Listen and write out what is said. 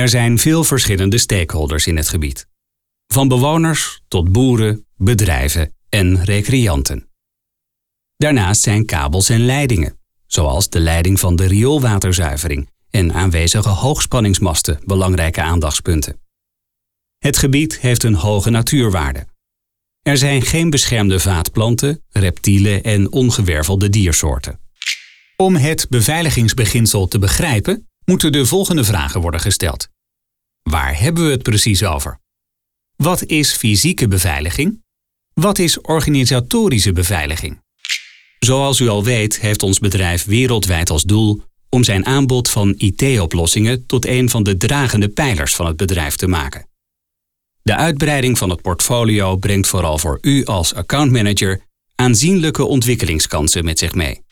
Er zijn veel verschillende stakeholders in het gebied. Van bewoners tot boeren, bedrijven en recreanten. Daarnaast zijn kabels en leidingen, zoals de leiding van de rioolwaterzuivering en aanwezige hoogspanningsmasten belangrijke aandachtspunten. Het gebied heeft een hoge natuurwaarde. Er zijn geen beschermde vaatplanten, reptielen en ongewervelde diersoorten. Om het beveiligingsbeginsel te begrijpen, moeten de volgende vragen worden gesteld. Waar hebben we het precies over? Wat is fysieke beveiliging? Wat is organisatorische beveiliging? Zoals u al weet heeft ons bedrijf wereldwijd als doel om zijn aanbod van IT-oplossingen tot een van de dragende pijlers van het bedrijf te maken. De uitbreiding van het portfolio brengt vooral voor u als accountmanager aanzienlijke ontwikkelingskansen met zich mee.